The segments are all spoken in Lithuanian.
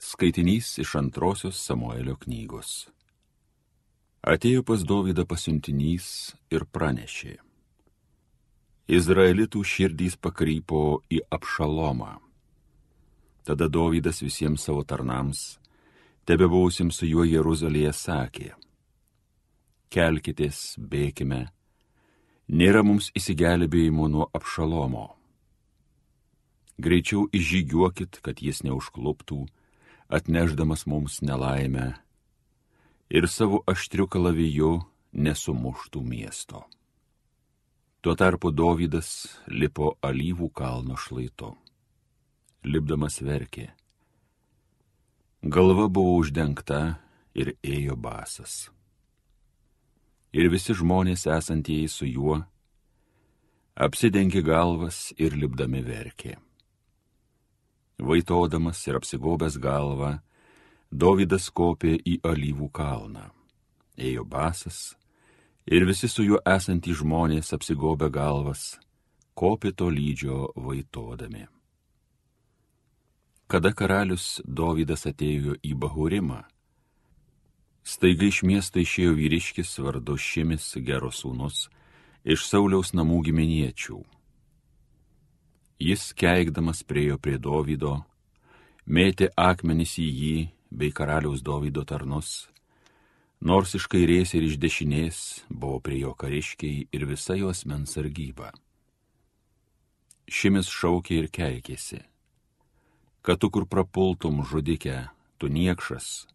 Skaitinys iš antrosios Samuelio knygos. Atėjo pas Dovydą pasiuntinys ir pranešė. Izraelitų širdys pakrypo į apšalomą. Tada Dovydas visiems savo tarnams, tebe buvusim su juo Jeruzalėje, sakė. Kelkitės, bėkime, nėra mums įsigelbėjimo nuo apšalomo. Greičiau išžygiuokit, kad jis neužkluptų atneždamas mums nelaimę ir savo aštriu kalaviju nesumuštų miesto. Tuo tarpu Dovydas lipo alyvų kalno šlaito. Lipdamas verkė. Galva buvo uždengta ir ėjo basas. Ir visi žmonės esantieji su juo apsidengė galvas ir lipdami verkė. Vaitodamas ir apsigobęs galvą, Dovydas kopė į alyvų kalną. Ėjo basas ir visi su juo esantys žmonės apsigobę galvas, kopė to lydžio vaitodami. Kada karalius Dovydas atėjo į Bahurimą, staiga iš miesto išėjo vyriškis vardu Šimis geros sūnus iš Sauliaus namų giminiečių Jis keikdamas priejo prie Dovydo, mėtė akmenis į jį bei karaliaus Dovydo tarnus, nors iš kairės ir iš dešinės buvo prie jo kariškiai ir visa jos mens sargyba. Šimis šaukė ir keikėsi, kad tu kur prapultum žudikę, tu niekšas,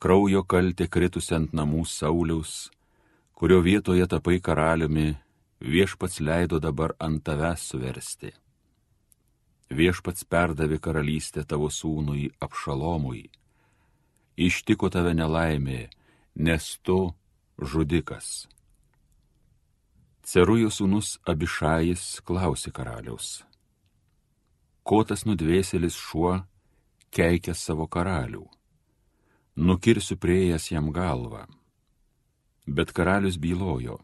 kraujo kaltė kritusi ant namų Sauliaus, kurio vietoje tapai karaliumi, viešpats leido dabar ant tavęs suversti viešpats perdavė karalystę tavo sūnui apšalomui. Ištiko tave nelaimė, nes tu žudikas. Cerujo sūnus Abišajis klausė karaliaus. Ko tas nudvėselis šuo keikia savo karalių? Nukirsiu priejas jam galvą. Bet karalius bylojo,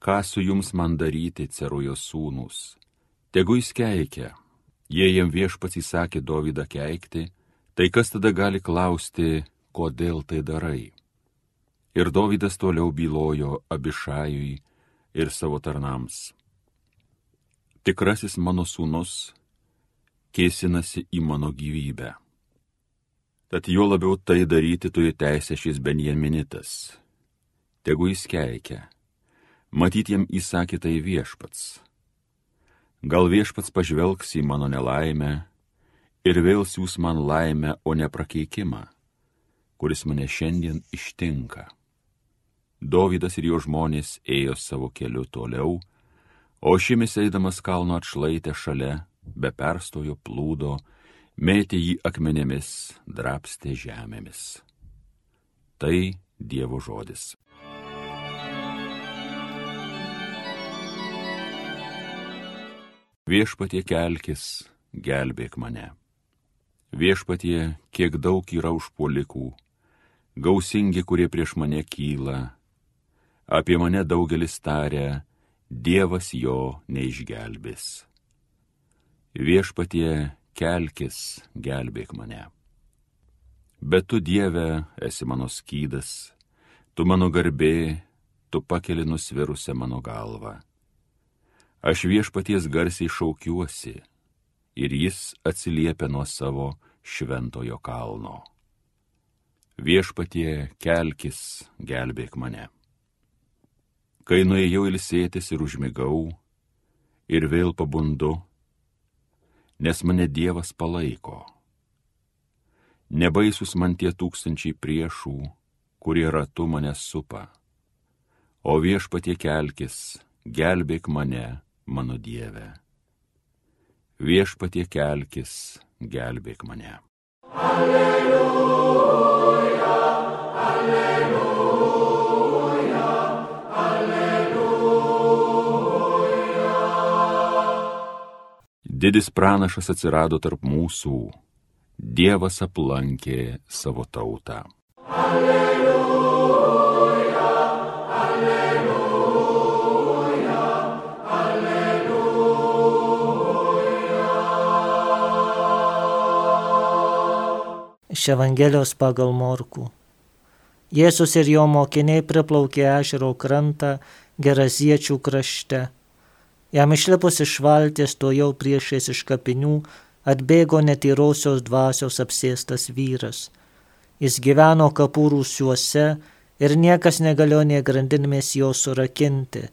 ką su jums man daryti, cerujo sūnus? Tegu jis keikia, Jei jam viešpats įsakė Dovydą keikti, tai kas tada gali klausti, kodėl tai darai? Ir Dovydas toliau bylojo Abišajui ir savo tarnams. Tikrasis mano sūnus kėsinasi į mano gyvybę. Tad juo labiau tai daryti turi teisę šis Benjaminitas. Tegu jis keikia. Matyt, jam įsakė tai viešpats Gal viešpats pažvelgs į mano nelaimę ir vėl siūs man laimę, o ne prakeikimą, kuris mane šiandien ištinka. Dovydas ir jo žmonės ėjo savo keliu toliau, o šimis eidamas kalno atšlaitę šalia, be perstojo plūdo, mėtė jį akmenėmis, drapstė žemėmis. Tai Dievo žodis. Viešpatie kelkis, gelbėk mane. Viešpatie, kiek daug yra užpuolikų, gausingi, kurie prieš mane kyla. Apie mane daugelis taria, Dievas jo neišgelbės. Viešpatie, kelkis, gelbėk mane. Bet tu, Dieve, esi mano skydas, tu mano garbė, tu pakeli nusvirusią mano galvą Aš viešpaties garsiai šaukiuosi ir jis atsiliepia nuo savo šventojo kalno. Viešpatie kelkis, gelbėk mane. Kai nuėjau ilsėtis ir užmigau, ir vėl pabundu, nes mane Dievas palaiko. Nebaisus man tie tūkstančiai priešų, kurie ratu mane supa. O viešpatie kelkis, gelbėk mane mano Dieve. Viešpatie kelkis, gelbėk mane. Alleluja, alleluja, alleluja. Didis pranašas atsirado tarp mūsų, Dievas aplankė savo tautą. Alleluja. Iš Evangelijos pagal Morkų. Jėzus ir jo mokiniai priplaukė ežero krantą Geraziečių krašte. Jam išlipus iš valties to jau priešais iš kapinių atbėgo netyrosios dvasios apsėstas vyras. Jis gyveno kapų rūsiuose ir niekas negalėjo nie grandinėmis jo surakinti.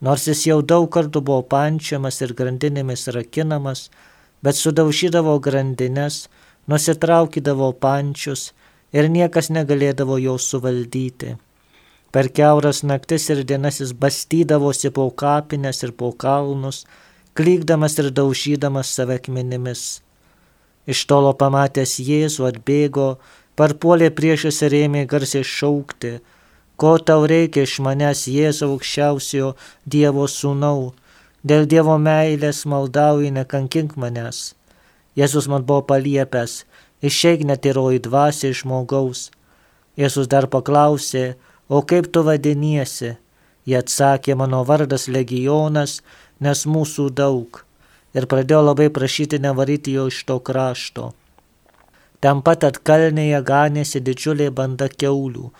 Nors jis jau daug kartų buvo pančiamas ir grandinėmis rakinamas, bet sudaužydavo grandinės, nusitraukydavo pančius ir niekas negalėdavo jo suvaldyti. Per keuras naktis ir dienas jis bastydavosi po kapines ir po kalnus, klykdamas ir daužydamas save akmenimis. Iš tolo pamatęs Jėzų atbėgo, parpuolė priešas ir ėmė garsiai šaukti, ko tau reikia iš manęs Jėzau aukščiausiojo Dievo sūnau, dėl Dievo meilės maldauji nekankink manęs. Jėzus man buvo paliepęs, išeik netyroji dvasia iš žmogaus. Jėzus dar paklausė, o kaip tu vadiniesi? Jie atsakė, mano vardas legionas, nes mūsų daug. Ir pradėjo labai prašyti nevaryti jo iš to krašto. Ten pat atkalnėje ganėsi didžiulė banda keulių.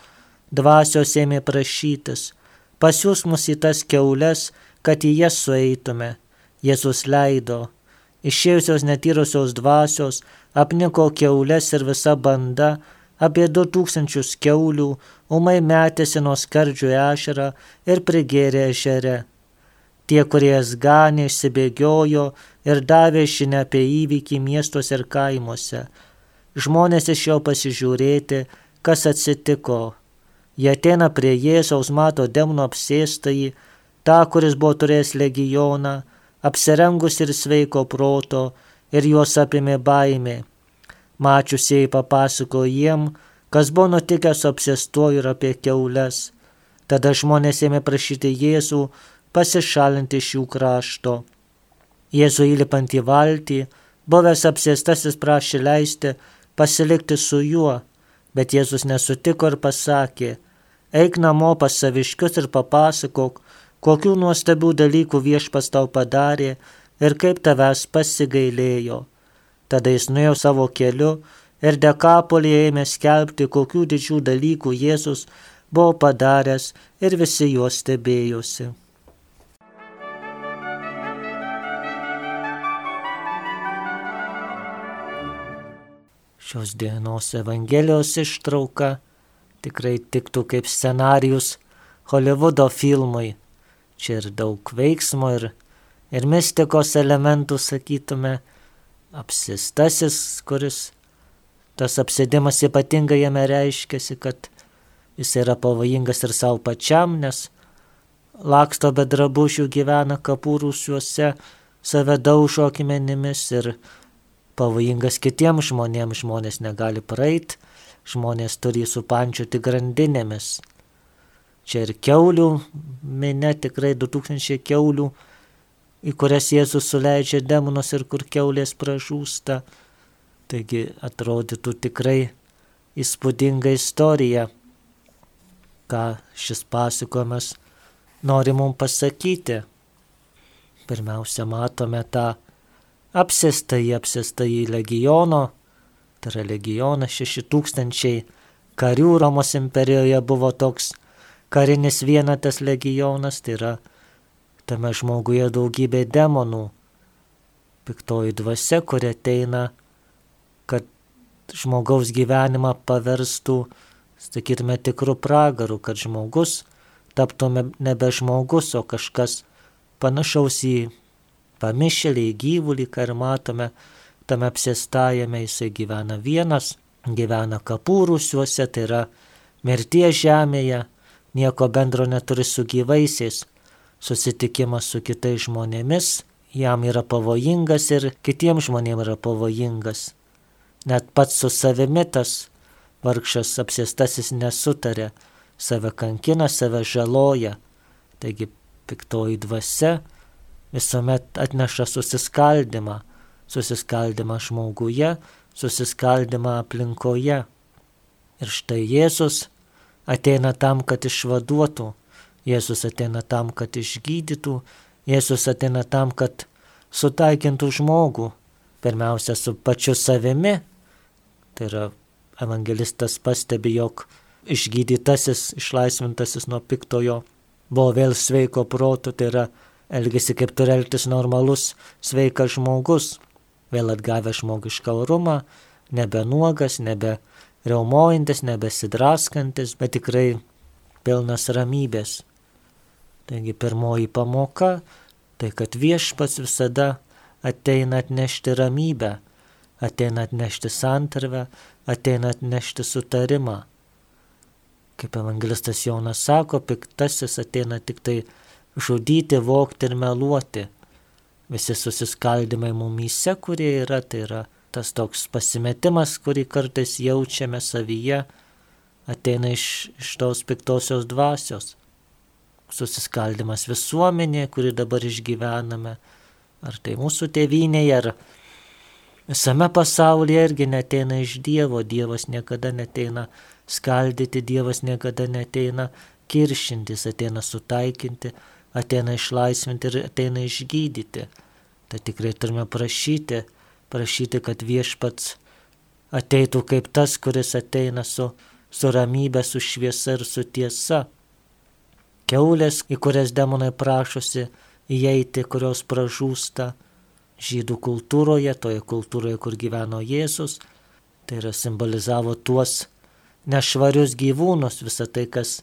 Dvasios ėmė prašytis, pasiūs mus į tas keulės, kad į jas sueitume. Jėzus leido, išėjusios netyrusios dvasios apniko keulės ir visa banda, apie du tūkstančius keulių, umai metėsi nuo skardžių ešerą ir prigėrė ežere. Tie, kurie jas ganė, išsibėgiojo ir davė žinia apie įvykį miestuose ir kaimuose. Žmonės iš jo pasižiūrėti, kas atsitiko. Jie ateina prie Jėzaus, mato demonų apsėstąjį, tą, kuris buvo turėjęs legioną, apsirengus ir sveiko proto, ir juos apimė baimė. Mačiusiai papasako jiem, kas buvo nutikęs su apsėstuoju ir apie keules. Tada žmonės ėmė prašyti Jėzų pasišalinti iš jų krašto. Jėzų įlipant į valtį, buvęs apsėstasis prašė leisti pasilikti su juo, bet Jėzus nesutiko ir pasakė, eik namo pas saviškius ir papasakok, kokių nuostabių dalykų viešpas tau padarė ir kaip tavęs pasigailėjo. Tada jis nuėjo savo keliu ir dekapolėje ėmė skelbti, kokių didžių dalykų Jėzus buvo padaręs ir visi juos stebėjosi. Šios dienos Evangelijos ištrauka tikrai tiktų kaip scenarius Hollywoodo filmui Čia ir daug veiksmo ir, ir mistikos elementų, sakytume, apsistasis, kuris tas apsėdimas ypatingai jame reiškiasi, kad jis yra pavojingas ir savo pačiam, nes laksto be drabužių gyvena kapūrūsiuose, save daužo akmenimis ir pavojingas kitiems žmonėms, žmonės negali praeiti, žmonės turi supančiuoti grandinėmis. Čia ir keulių minė, tikrai 2000 keulių, į kurias Jėzus suleidžia demonus ir kur keulės pražūsta. Taigi atrodytų tikrai įspūdinga istorija, ką šis pasakojimas nori mums pasakyti. Pirmiausia, matome tą apsėstąjį, apsėstąjį legiono, tai yra legionas 6000 karių Romos imperijoje buvo toks karinis vienetas legionas, tai yra tame žmoguje daugybė demonų, piktoji dvasia, kuri ateina, kad žmogaus gyvenimą paverstų, sakytume, tikrų pragarų, kad žmogus taptų nebe žmogus, o kažkas panašaus į pamišėlį, į gyvulį, ką ir matome, tame apsėstajame jisai gyvena vienas, gyvena kapūrūsiuose, tai yra mirties žemėje, nieko bendro neturi su gyvaisiais. Susitikimas su kitais žmonėmis jam yra pavojingas ir kitiems žmonėms yra pavojingas. Net pats su savimi tas vargšas apsėstasis nesutarė, save kankina, save žaloja. Taigi piktoji dvasia visuomet atneša susiskaldimą, susiskaldimą žmoguje, susiskaldimą aplinkoje. Ir štai Jėzus ateina tam, kad išvaduotų, Jėzus ateina tam, kad išgydytų, Jėzus ateina tam, kad sutaikintų žmogų, pirmiausia su pačiu savimi, Tai yra evangelistas pastebi, jog išgydytasis, išlaisvintasis nuo piktojo buvo vėl sveiko proto, tai yra elgesi kaip turi elgtis normalus, sveikas žmogus, vėl atgavęs žmogišką orumą, nebe nuogas, nebe reumojantis, nebesidraskantis, bet tikrai pilnas ramybės. Taigi pirmoji pamoka - tai kad viešpats visada ateina atnešti ramybę, ateina atnešti santarvę, ateina atnešti sutarimą. Kaip evangelistas Jonas sako, piktasis ateina tik tai žudyti, vokti ir meluoti. Visi susiskaldimai mumyse, kurie yra, tai yra tas toks pasimetimas, kurį kartais jaučiame savyje, ateina iš, iš tos piktosios dvasios. Susiskaldimas visuomenė, kuri dabar išgyvename, ar tai mūsų tėvynėje, ar visame pasaulyje irgi neteina iš Dievo, Dievas niekada neteina skaldyti, Dievas niekada neteina kiršintis, ateina sutaikinti, ateina išlaisvinti ir ateina išgydyti. Tai tikrai turime prašyti, prašyti, kad viešpats ateitų kaip tas, kuris ateina su, su ramybė, su šviesa ir su tiesa. Keulės, į kurias demonai prašosi įeiti, kurios pražūsta žydų kultūroje, toje kultūroje, kur gyveno Jėzus, tai yra simbolizavo tuos nešvarius gyvūnus, visą tai, kas,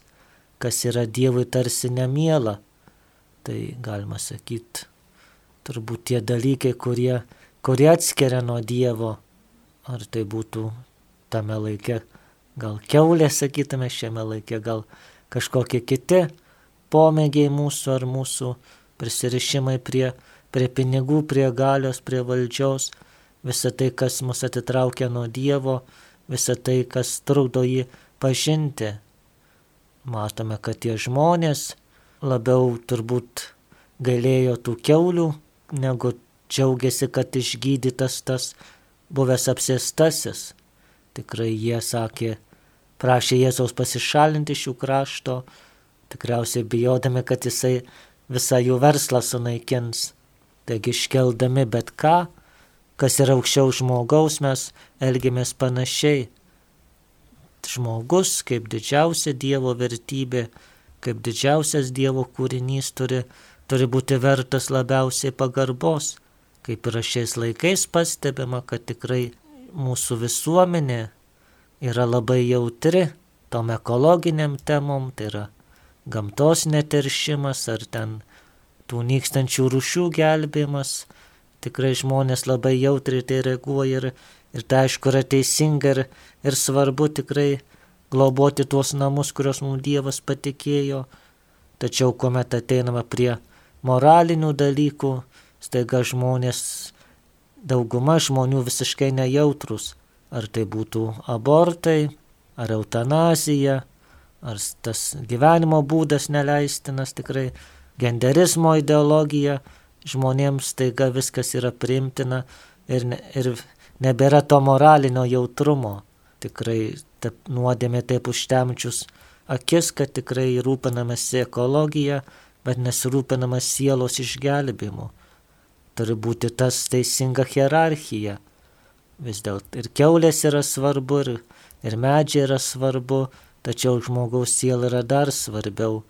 kas yra Dievui tarsi nemiela. Tai galima sakyti, turbūt tie dalykai, kurie, kurie atskiria nuo Dievo, ar tai būtų tame laike, gal keulė, sakytume, šiame laike, gal kažkokie kiti pomėgiai mūsų ar mūsų prisirišimai prie, prie pinigų, prie galios, prie valdžios, visa tai, kas mus atitraukia nuo Dievo, visa tai, kas trukdo jį pažinti. Matome, kad tie žmonės labiau turbūt gailėjo tų keulių, negu džiaugiasi, kad išgydytas tas buvęs apsėstasis. Tikrai jie sakė, prašė Jėzaus pasišalinti iš jų krašto, tikriausiai bijodami, kad jisai visą jų verslą sunaikins. Taigi iškeldami bet ką, kas yra aukščiau žmogaus, mes elgiamės panašiai. Žmogus kaip didžiausia Dievo vertybė, kaip didžiausias Dievo kūrinys turi, turi būti vertas labiausiai pagarbos. Kaip ir šiais laikais pastebima, kad tikrai mūsų visuomenė yra labai jautri tom ekologiniam temom, tai yra gamtos neteršimas ar ten tų nykstančių rušių gelbėjimas, tikrai žmonės labai jautriai tai reaguoja ir, ir tai aišku yra teisinga ir, ir svarbu tikrai globoti tuos namus, kuriuos mums Dievas patikėjo. Tačiau kuomet ateinama prie moralinių dalykų, staiga žmonės, dauguma žmonių visiškai nejautrus. Ar tai būtų abortai, ar eutanazija, ar tas gyvenimo būdas neleistinas, tikrai genderizmo ideologija, žmonėms taiga viskas yra priimtina ir, ne, ir nebėra to moralinio jautrumo. Tikrai taip, nuodėmė taip užtemčius akis, kad tikrai rūpinamasi ekologija, bet nesirūpinamas sielos išgelbimu. Turi būti tas teisinga hierarchija. Vis dėlto ir keulės yra svarbu, ir, ir medžiai yra svarbu, tačiau žmogaus siela yra dar svarbiau.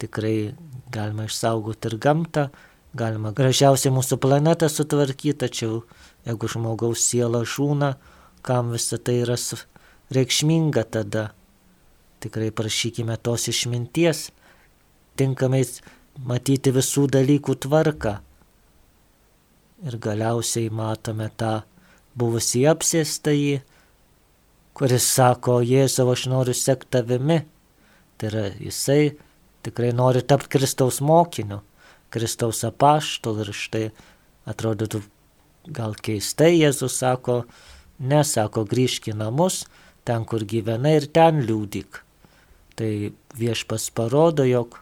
Tikrai galima išsaugoti ir gamtą, Galima gražiausiai mūsų planetą sutvarkyti, tačiau jeigu žmogaus siela žūna, kam visa tai yra reikšminga tada. Tikrai prašykime tos išminties, tinkamai matyti visų dalykų tvarką. Ir galiausiai matome tą buvusį apsėstąjį, kuris sako, Jėzau, aš noriu sekti tavimi. Tai yra, jisai tikrai nori tapti Kristaus mokiniu. Kristaus apaštal ir štai atrodytų gal keistai Jėzus sako, nesako grįžk į namus, ten kur gyvenai ir ten liūdik. Tai viešpas parodo, jog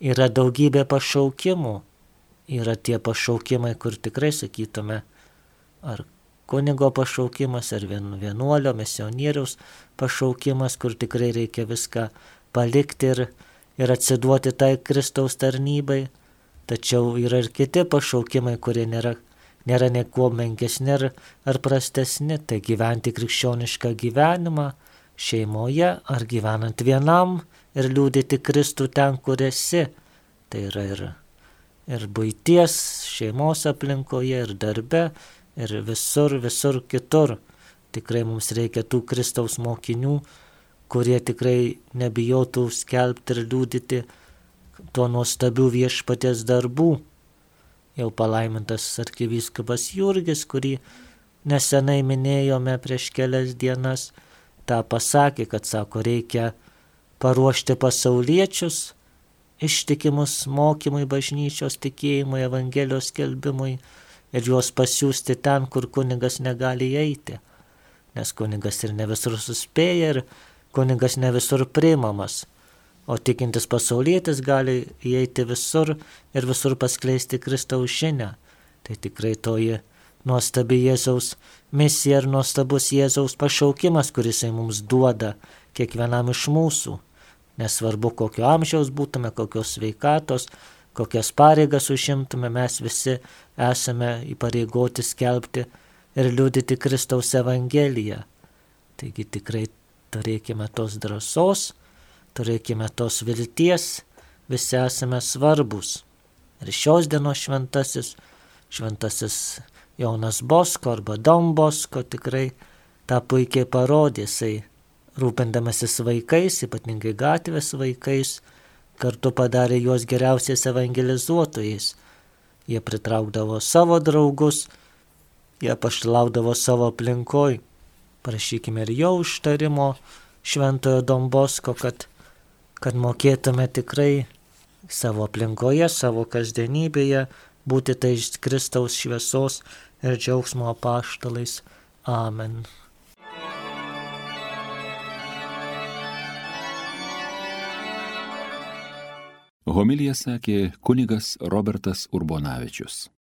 yra daugybė pašaukimų, yra tie pašaukimai, kur tikrai sakytume, ar kunigo pašaukimas, ar vienuolio, misionieriaus pašaukimas, kur tikrai reikia viską palikti ir, ir atsiduoti tai Kristaus tarnybai, Tačiau yra ir kiti pašaukimai, kurie nėra nėra nieko menkesni ar, ar prastesni, tai gyventi krikščionišką gyvenimą šeimoje ar gyvenant vienam ir liūdėti Kristų ten, kur esi. Tai yra ir, ir būties, šeimos aplinkoje, ir darbe, ir visur, visur kitur. Tikrai mums reikia tų Kristaus mokinių, kurie tikrai nebijotų skelbti ir liūdyti tuo nuostabių viešpatės darbų. Jau palaimintas arkivyskupas Jurgis, kurį nesenai minėjome prieš kelias dienas, tą pasakė, kad sako, reikia paruošti pasauliečius, ištikimus mokymui bažnyčios tikėjimui, Evangelijos skelbimui ir juos pasiūsti ten, kur kunigas negali eiti. Nes kunigas ir ne visur suspėja ir kunigas ne visur priimamas, o tikintis pasaulietis gali įeiti visur ir visur paskleisti Kristaus žinę. Tai tikrai toji nuostabi Jėzaus misija ir nuostabus Jėzaus pašaukimas, kuris jis mums duoda kiekvienam iš mūsų. Nesvarbu, kokio amžiaus būtume, kokios sveikatos, kokias pareigas užimtume, mes visi esame įpareigoti skelbti ir liūdyti Kristaus Evangeliją. Taigi tikrai turėkime tos drąsos, turėkime tos vilties, visi esame svarbus. Ir šios dienos šventasis, šventasis Jonas Bosko arba Dom Bosko tikrai tą puikiai parodė, jisai rūpindamasis vaikais, ypatingai gatvės vaikais, kartu padarė juos geriausiais evangelizuotojais. Jie pritraukdavo savo draugus, jie paštalaudavo savo aplinkoj prašykime ir jo užtarimo šventojo Dombosko, kad, kad mokėtume tikrai savo aplinkoje, savo kasdienybėje būti tai iš Kristaus šviesos ir džiaugsmo apaštalais. Amen. Homilija sakė kunigas Robertas Urbonavičius.